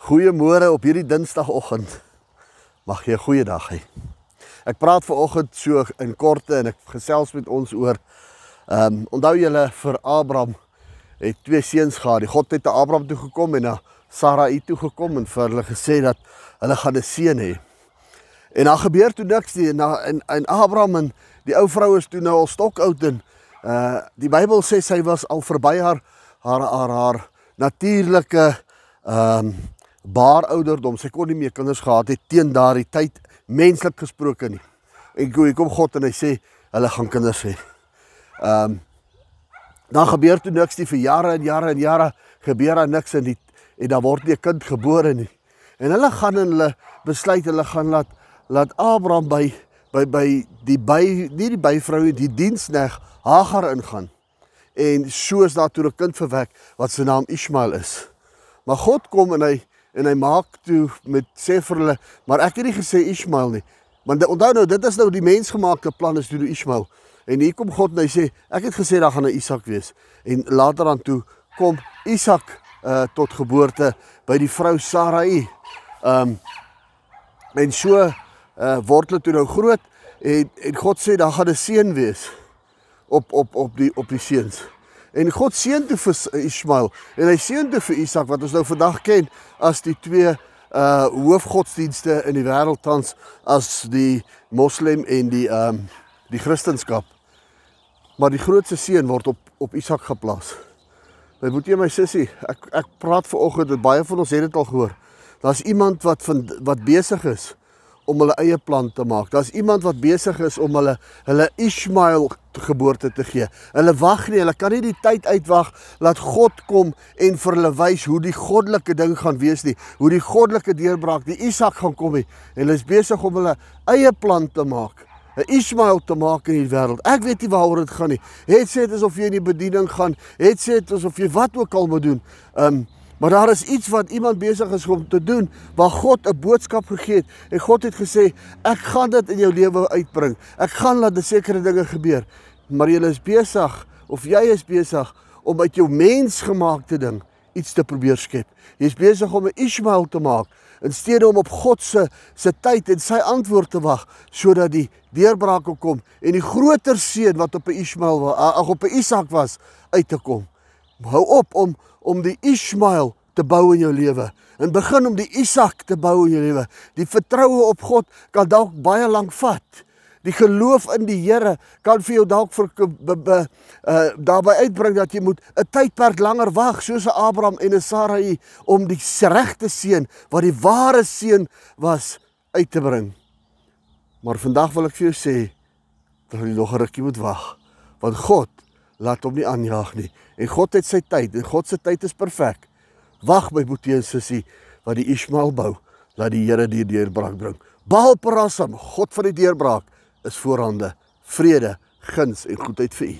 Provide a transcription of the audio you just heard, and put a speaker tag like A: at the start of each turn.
A: Goeiemôre op hierdie Dinsdagoggend. Mag jy 'n goeie dag hê. Ek praat ver oggend so in korte en ek gesels met ons oor ehm um, onthou julle vir Abraham het twee seuns gehad. Die God het te Abraham toe gekom en na Sarai toe gekom en vir hulle gesê dat hulle gaan 'n seun hê. En dan gebeur toe niks nie. Na en, en Abraham en die ou vrou is toe nou al stokoud en uh die Bybel sê sy was al verby haar haar haar, haar natuurlike ehm um, baarouderdom. Sy kon nie meer kinders gehad het teen daardie tyd menslik gesproke nie. En hoe kom God en hy sê hulle gaan kinders hê. Ehm um, dan gebeur toe niks nie vir jare en jare en jare gebeur daar niks en die en dan word nie 'n kind gebore nie. En hulle gaan en hulle besluit hulle gaan laat laat Abraham by by by die by nie die byvrou die diensneg Hagar ingaan. En so is daar toe 'n kind verwek wat se naam Ismael is. Maar God kom en hy en hy maak toe met sê vir hulle, maar ek het nie gesê Ismael nie. Want onthou nou, dit is nou die mensgemaakte plan is toe Ismael. En hier kom God en hy sê, ek het gesê daar gaan 'n Isak wees. En later dan toe kom Isak uh tot geboorte by die vrou Sarai. Um en so uh word hulle toe nou groot en en God sê daar gaan 'n seun wees op op op die op die seuns. En God seën toe vir Ismael en hy seën toe vir Isak wat ons nou vandag ken as die twee uh hoofgodsdienste in die wêreld tans as die moslem en die ehm um, die Christendom. Maar die grootste seën word op op Isak geplaas. My boetie en my sussie, ek ek praat ver oggend dat baie van ons het dit al gehoor. Daar's iemand wat van wat besig is om hulle eie plan te maak. Daar's iemand wat besig is om hulle hulle Ismael geboorte te gee. Hulle wag nie, hulle kan nie die tyd uitwag laat God kom en vir hulle wys hoe die goddelike ding gaan wees nie, hoe die goddelike deurbraak, die Isak gaan kom nie. Hulle is besig om hulle eie plan te maak. 'n Ismael te maak in die wêreld. Ek weet nie waaroor dit gaan nie. Het sê dit asof jy in die bediening gaan, het sê dit asof jy wat ook al moet doen. Um Maar daar is iets wat iemand besig is om te doen waar God 'n boodskap gegee het en God het gesê ek gaan dit in jou lewe uitbring. Ek gaan laat sekere dinge gebeur. Maar jy is besig of jy is besig om uit jou mensgemaakte ding iets te probeer skep. Jy is besig om 'n Ismael te maak in steede om op God se se tyd en sy antwoord te wag sodat die deurbraak kom en die groter seën wat op 'n Ismael ag op 'n Isak was uit te kom. Hou op om om die Ismael te bou in jou lewe. En begin om die Isak te bou in jou lewe. Die vertroue op God kan dalk baie lank vat. Die geloof in die Here kan vir jou dalk vir uh daarby uitbring dat jy moet 'n tydperk langer wag soos 'n Abraham en 'n Sarai om die regte seun wat die ware seun was uit te bring. Maar vandag wil ek vir jou sê dat jy nog 'n rukkie moet wag want God laat hom nie aanjaag nie. En God het sy tyd en God se tyd is perfek. Wag my boetie en sussie wat die Ismael bou, laat die Here die deurbraak bring. Baal parasam, God van die deurbraak is voorhande. Vrede, guns en goedheid vir u.